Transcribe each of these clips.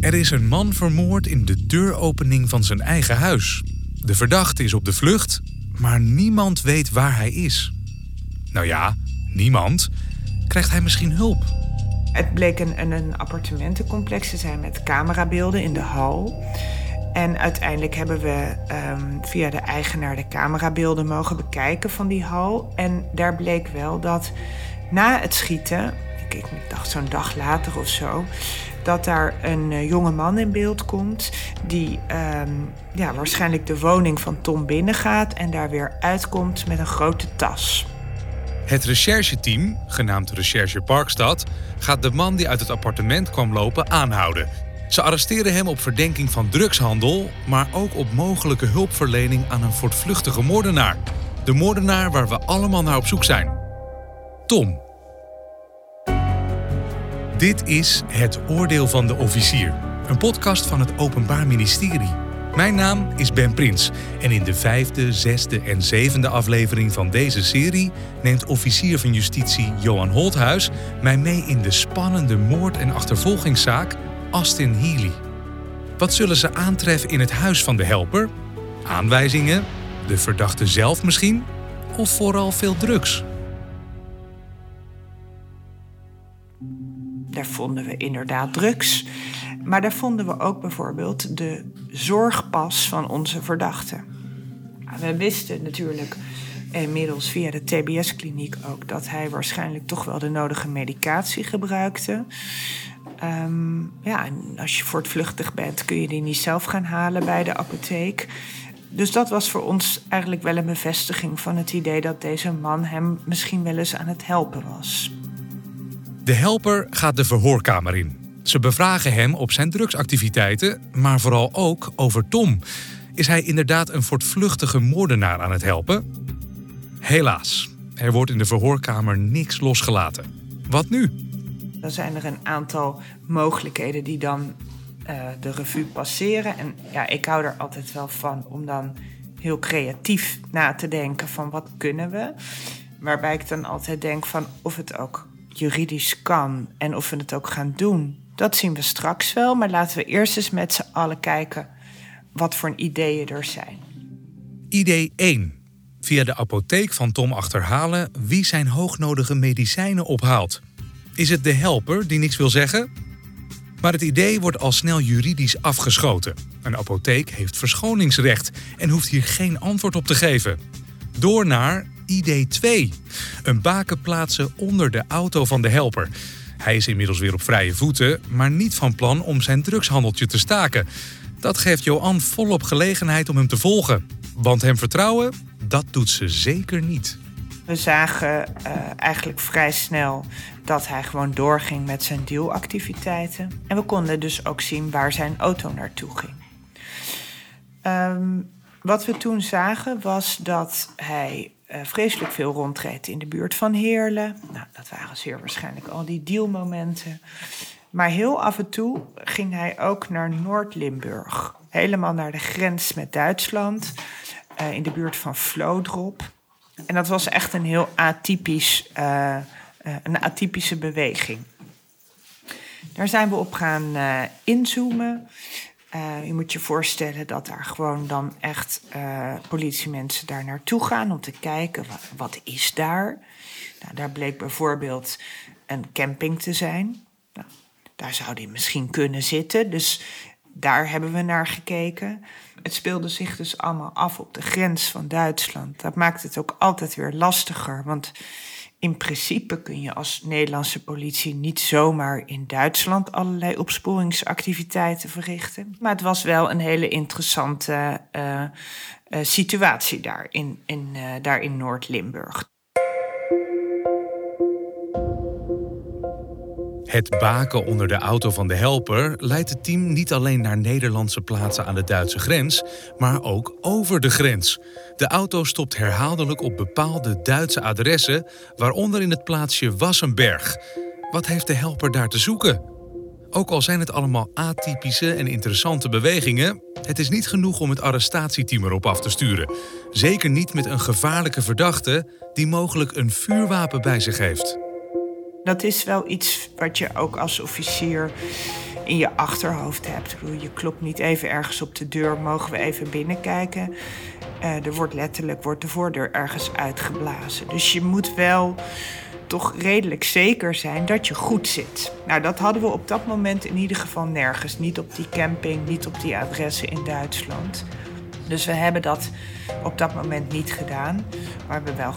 Er is een man vermoord in de deuropening van zijn eigen huis. De verdachte is op de vlucht, maar niemand weet waar hij is. Nou ja, niemand. Krijgt hij misschien hulp? Het bleek een, een appartementencomplex te zijn met camerabeelden in de hal. En uiteindelijk hebben we ehm, via de eigenaar de camerabeelden mogen bekijken van die hal. En daar bleek wel dat na het schieten, ik, dacht zo'n dag later of zo, dat daar een uh, jonge man in beeld komt die ehm, ja, waarschijnlijk de woning van Tom binnengaat en daar weer uitkomt met een grote tas. Het rechercheteam, genaamd Recherche Parkstad, gaat de man die uit het appartement kwam lopen aanhouden. Ze arresteren hem op verdenking van drugshandel, maar ook op mogelijke hulpverlening aan een voortvluchtige moordenaar. De moordenaar waar we allemaal naar op zoek zijn. Tom. Dit is Het Oordeel van de Officier, een podcast van het Openbaar Ministerie. Mijn naam is Ben Prins en in de vijfde, zesde en zevende aflevering van deze serie neemt officier van justitie Johan Holthuis mij mee in de spannende moord- en achtervolgingszaak Austin Healy. Wat zullen ze aantreffen in het huis van de helper? Aanwijzingen? De verdachte zelf misschien? Of vooral veel drugs? Daar vonden we inderdaad drugs. Maar daar vonden we ook bijvoorbeeld de zorgpas van onze verdachte. We wisten natuurlijk inmiddels via de TBS-kliniek ook dat hij waarschijnlijk toch wel de nodige medicatie gebruikte. Um, ja, en als je voortvluchtig bent, kun je die niet zelf gaan halen bij de apotheek. Dus dat was voor ons eigenlijk wel een bevestiging van het idee dat deze man hem misschien wel eens aan het helpen was. De helper gaat de verhoorkamer in. Ze bevragen hem op zijn drugsactiviteiten, maar vooral ook over Tom. Is hij inderdaad een voortvluchtige moordenaar aan het helpen? Helaas, er wordt in de verhoorkamer niks losgelaten. Wat nu? Dan zijn er een aantal mogelijkheden die dan uh, de revue passeren. En ja, ik hou er altijd wel van om dan heel creatief na te denken van wat kunnen we. Waarbij ik dan altijd denk van of het ook juridisch kan en of we het ook gaan doen. Dat zien we straks wel, maar laten we eerst eens met z'n allen kijken wat voor ideeën er zijn. Idee 1. Via de apotheek van Tom achterhalen wie zijn hoognodige medicijnen ophaalt. Is het de helper die niks wil zeggen? Maar het idee wordt al snel juridisch afgeschoten. Een apotheek heeft verschoningsrecht en hoeft hier geen antwoord op te geven. Door naar idee 2. Een baken plaatsen onder de auto van de helper. Hij is inmiddels weer op vrije voeten, maar niet van plan om zijn drugshandeltje te staken. Dat geeft Johan volop gelegenheid om hem te volgen. Want hem vertrouwen, dat doet ze zeker niet. We zagen uh, eigenlijk vrij snel dat hij gewoon doorging met zijn dealactiviteiten. En we konden dus ook zien waar zijn auto naartoe ging. Um, wat we toen zagen was dat hij uh, vreselijk veel rondreed in de buurt van Heerlen. Nou, dat waren zeer waarschijnlijk al die dealmomenten. Maar heel af en toe ging hij ook naar Noord-Limburg. Helemaal naar de grens met Duitsland. Uh, in de buurt van Vlodrop. En dat was echt een heel atypisch, uh, een atypische beweging. Daar zijn we op gaan inzoomen. Uh, je moet je voorstellen dat daar gewoon dan echt uh, politiemensen daar naartoe gaan om te kijken wat, wat is daar. Nou, daar bleek bijvoorbeeld een camping te zijn. Nou, daar zou die misschien kunnen zitten, dus daar hebben we naar gekeken. Het speelde zich dus allemaal af op de grens van Duitsland. Dat maakt het ook altijd weer lastiger, want in principe kun je als Nederlandse politie niet zomaar in Duitsland allerlei opsporingsactiviteiten verrichten. Maar het was wel een hele interessante uh, situatie daar in, in, uh, daar in Noord-Limburg. Het baken onder de auto van de helper leidt het team niet alleen naar Nederlandse plaatsen aan de Duitse grens, maar ook over de grens. De auto stopt herhaaldelijk op bepaalde Duitse adressen, waaronder in het plaatsje Wassenberg. Wat heeft de helper daar te zoeken? Ook al zijn het allemaal atypische en interessante bewegingen, het is niet genoeg om het arrestatieteam erop af te sturen. Zeker niet met een gevaarlijke verdachte die mogelijk een vuurwapen bij zich heeft. Dat is wel iets wat je ook als officier in je achterhoofd hebt. Je klopt niet even ergens op de deur, mogen we even binnenkijken. Uh, er wordt letterlijk wordt de voordeur ergens uitgeblazen. Dus je moet wel toch redelijk zeker zijn dat je goed zit. Nou, dat hadden we op dat moment in ieder geval nergens. Niet op die camping, niet op die adressen in Duitsland. Dus we hebben dat op dat moment niet gedaan. Maar we hebben wel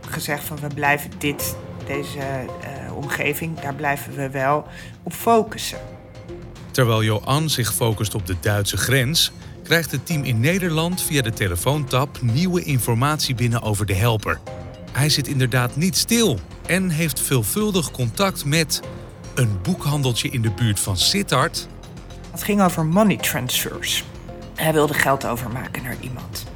gezegd van we blijven dit, deze uh, omgeving, daar blijven we wel op focussen. Terwijl Johan zich focust op de Duitse grens, krijgt het team in Nederland via de telefoontap nieuwe informatie binnen over de helper. Hij zit inderdaad niet stil en heeft veelvuldig contact met een boekhandeltje in de buurt van Sittard. Het ging over money transfers. Hij wilde geld overmaken naar iemand.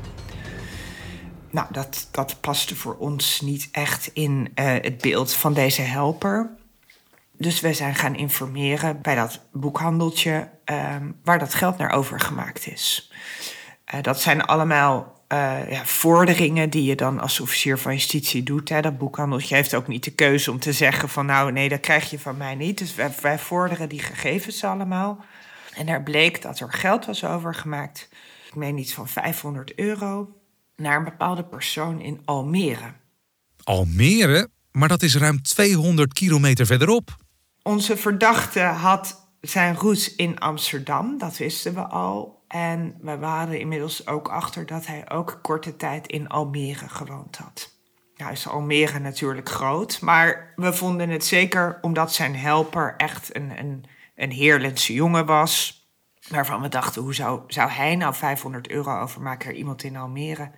Nou, dat, dat paste voor ons niet echt in uh, het beeld van deze helper. Dus we zijn gaan informeren bij dat boekhandeltje uh, waar dat geld naar overgemaakt is. Uh, dat zijn allemaal uh, ja, vorderingen die je dan als officier van justitie doet. Hè. Dat boekhandeltje heeft ook niet de keuze om te zeggen van nou nee, dat krijg je van mij niet. Dus wij, wij vorderen die gegevens allemaal. En er bleek dat er geld was overgemaakt, ik meen iets van 500 euro, naar een bepaalde persoon in Almere. Almere? Maar dat is ruim 200 kilometer verderop. Onze verdachte had zijn roes in Amsterdam, dat wisten we al. En we waren inmiddels ook achter dat hij ook korte tijd in Almere gewoond had. Nou is Almere natuurlijk groot, maar we vonden het zeker omdat zijn helper echt een, een, een Heerlense jongen was. Waarvan we dachten, hoe zou, zou hij nou 500 euro overmaken naar iemand in Almere?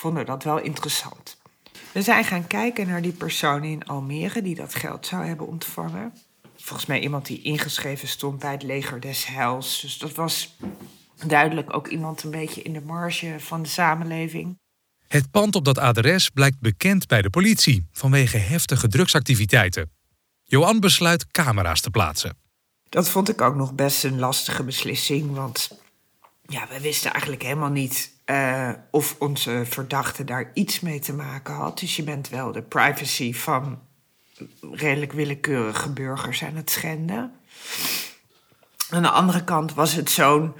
Vonden dat wel interessant. We zijn gaan kijken naar die persoon in Almere die dat geld zou hebben ontvangen. Volgens mij iemand die ingeschreven stond bij het leger des Heils. Dus dat was duidelijk ook iemand een beetje in de marge van de samenleving. Het pand op dat adres blijkt bekend bij de politie vanwege heftige drugsactiviteiten. Johan besluit camera's te plaatsen. Dat vond ik ook nog best een lastige beslissing, want ja, we wisten eigenlijk helemaal niet uh, of onze verdachte daar iets mee te maken had. Dus je bent wel de privacy van redelijk willekeurige burgers aan het schenden. Aan de andere kant was het zo'n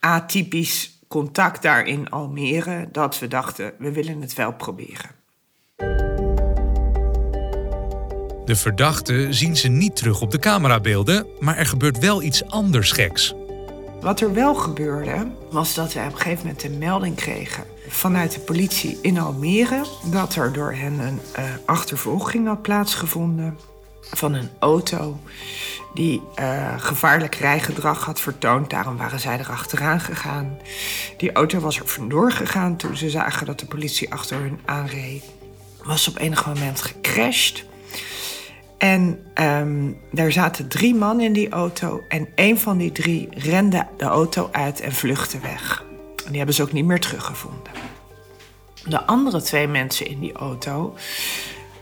atypisch contact daar in Almere dat we dachten, we willen het wel proberen. De verdachten zien ze niet terug op de camerabeelden, maar er gebeurt wel iets anders geks. Wat er wel gebeurde, was dat we op een gegeven moment een melding kregen vanuit de politie in Almere dat er door hen een uh, achtervolging had plaatsgevonden van een auto die uh, gevaarlijk rijgedrag had vertoond. Daarom waren zij er achteraan gegaan. Die auto was er vandoor gegaan toen ze zagen dat de politie achter hun aanreed. Was op enig moment gecrashed. En um, er zaten drie man in die auto. En een van die drie rende de auto uit en vluchtte weg. En die hebben ze ook niet meer teruggevonden. De andere twee mensen in die auto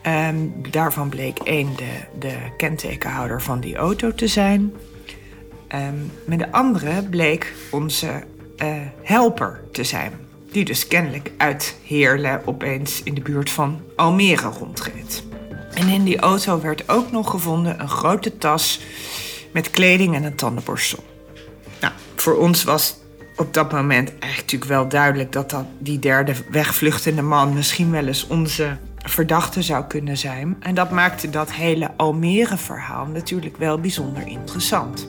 Um, daarvan bleek één de, de kentekenhouder van die auto te zijn. Um, met de andere bleek onze uh, helper te zijn. Die dus kennelijk uit Heerlen opeens in de buurt van Almere rondreed. En in die auto werd ook nog gevonden een grote tas met kleding en een tandenborstel. Nou, voor ons was op dat moment eigenlijk wel duidelijk dat, dat die derde wegvluchtende man misschien wel eens onze verdachte zou kunnen zijn. En dat maakte dat hele Almere-verhaal natuurlijk wel bijzonder interessant.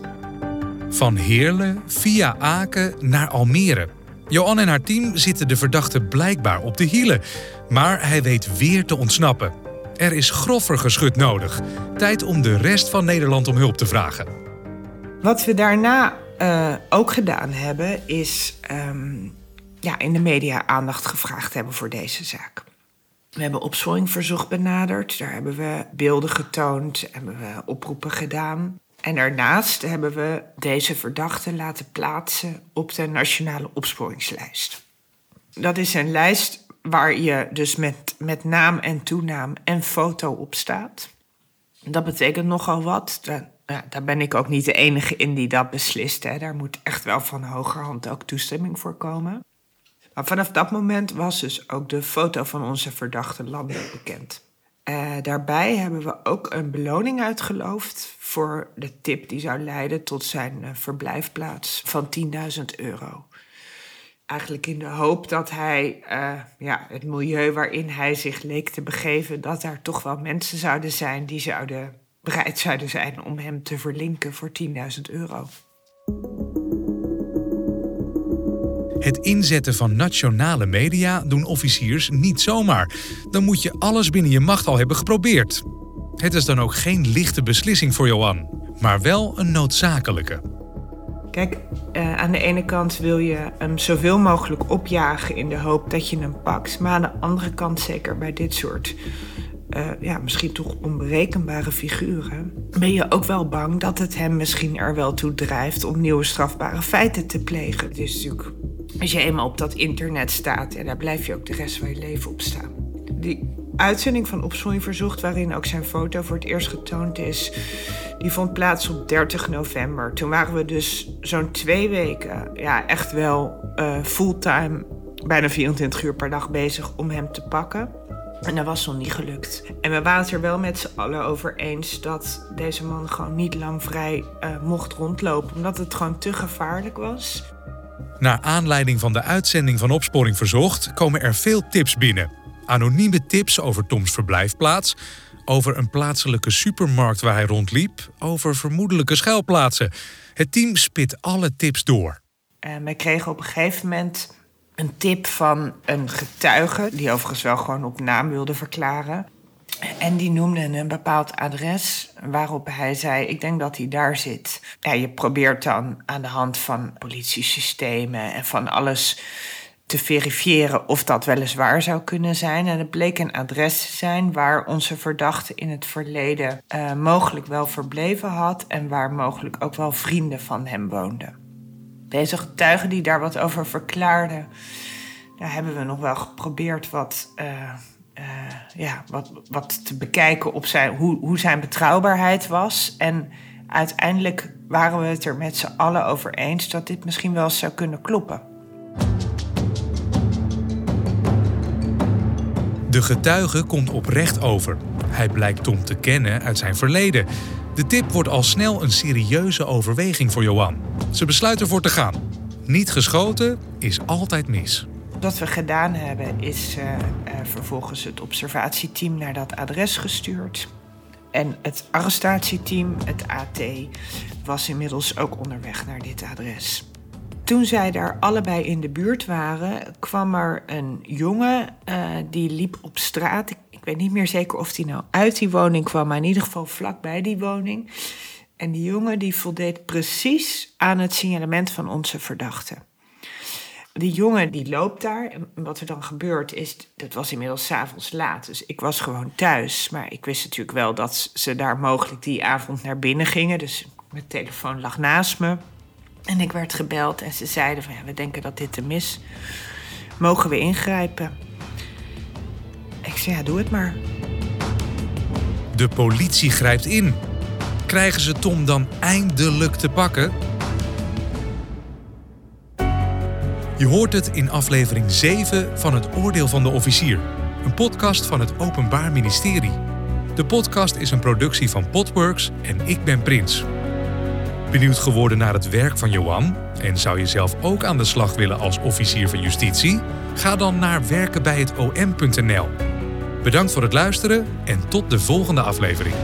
Van Heerlen via Aken naar Almere. Johan en haar team zitten de verdachte blijkbaar op de hielen. Maar hij weet weer te ontsnappen. Er is groffer geschut nodig. Tijd om de rest van Nederland om hulp te vragen. Wat we daarna uh, ook gedaan hebben, is um, ja, in de media aandacht gevraagd hebben voor deze zaak. We hebben opsporingverzoek benaderd, daar hebben we beelden getoond, hebben we oproepen gedaan. En daarnaast hebben we deze verdachte laten plaatsen op de nationale opsporingslijst. Dat is een lijst waar je dus met, met naam en toenaam en foto op staat. Dat betekent nogal wat. Daar, ja, daar ben ik ook niet de enige in die dat beslist. Hè. Daar moet echt wel van hogerhand ook toestemming voor komen. Maar vanaf dat moment was dus ook de foto van onze verdachte landelijk bekend. Uh, daarbij hebben we ook een beloning uitgeloofd voor de tip die zou leiden tot zijn uh, verblijfplaats van 10.000 euro. Eigenlijk in de hoop dat hij uh, ja, het milieu waarin hij zich leek te begeven, dat daar toch wel mensen zouden zijn die zouden bereid zouden zijn om hem te verlinken voor 10.000 euro. Het inzetten van nationale media doen officiers niet zomaar. Dan moet je alles binnen je macht al hebben geprobeerd. Het is dan ook geen lichte beslissing voor Johan, maar wel een noodzakelijke. Kijk, uh, aan de ene kant wil je hem zoveel mogelijk opjagen in de hoop dat je hem pakt. Maar aan de andere kant, zeker bij dit soort uh, ja, misschien toch onberekenbare figuren, ben je ook wel bang dat het hem misschien er wel toe drijft om nieuwe strafbare feiten te plegen. Is natuurlijk als je eenmaal op dat internet staat, en daar blijf je ook de rest van je leven op staan. Die uitzending van Opsporing Verzocht, waarin ook zijn foto voor het eerst getoond is, die vond plaats op 30 november. Toen waren we dus zo'n twee weken, ja, echt wel uh, fulltime, bijna 24 uur per dag bezig om hem te pakken. En dat was nog niet gelukt. En we waren het er wel met z'n allen over eens dat deze man gewoon niet lang vrij uh, mocht rondlopen, omdat het gewoon te gevaarlijk was. Naar aanleiding van de uitzending van Opsporing Verzocht komen er veel tips binnen. Anonieme tips over Toms verblijfplaats, over een plaatselijke supermarkt waar hij rondliep, over vermoedelijke schuilplaatsen. Het team spit alle tips door. En wij kregen op een gegeven moment een tip van een getuige, die overigens wel gewoon op naam wilde verklaren. En die noemde een bepaald adres waarop hij zei: Ik denk dat hij daar zit. Ja, je probeert dan aan de hand van politiesystemen en van alles te verifiëren of dat wel eens waar zou kunnen zijn. En het bleek een adres te zijn waar onze verdachte in het verleden uh, mogelijk wel verbleven had en waar mogelijk ook wel vrienden van hem woonden. Deze getuige die daar wat over verklaarde, daar hebben we nog wel geprobeerd wat. Uh, uh, ja, wat, wat te bekijken op zijn, hoe, hoe zijn betrouwbaarheid was. En uiteindelijk waren we het er met z'n allen over eens dat dit misschien wel zou kunnen kloppen. De getuige komt oprecht over. Hij blijkt Tom te kennen uit zijn verleden. De tip wordt al snel een serieuze overweging voor Johan. Ze besluit ervoor te gaan. Niet geschoten is altijd mis. Wat we gedaan hebben is uh, uh, vervolgens het observatieteam naar dat adres gestuurd. En het arrestatieteam, het AT, was inmiddels ook onderweg naar dit adres. Toen zij daar allebei in de buurt waren, kwam er een jongen uh, die liep op straat. Ik, ik, weet niet meer zeker of hij nou uit die woning kwam, maar in ieder geval vlakbij die woning. En die jongen die voldeed precies aan het signalement van onze verdachte die jongen die loopt daar. En wat er dan gebeurt is, dat was inmiddels s'avonds laat. Dus ik was gewoon thuis. Maar ik wist natuurlijk wel dat ze daar mogelijk die avond naar binnen gingen. Dus mijn telefoon lag naast me. En ik werd gebeld en ze zeiden van ja, we denken dat dit te mis. Mogen we ingrijpen? Ik zei ja, doe het maar. De politie grijpt in. Krijgen ze Tom dan eindelijk te pakken? Je hoort het in aflevering 7 van Het Oordeel van de Officier, een podcast van het Openbaar Ministerie. De podcast is een productie van Podworks en ik ben Prins. Benieuwd geworden naar het werk van Johan en zou je zelf ook aan de slag willen als officier van justitie? Ga dan naar werkenbijhetom.nl. Bedankt voor het luisteren en tot de volgende aflevering.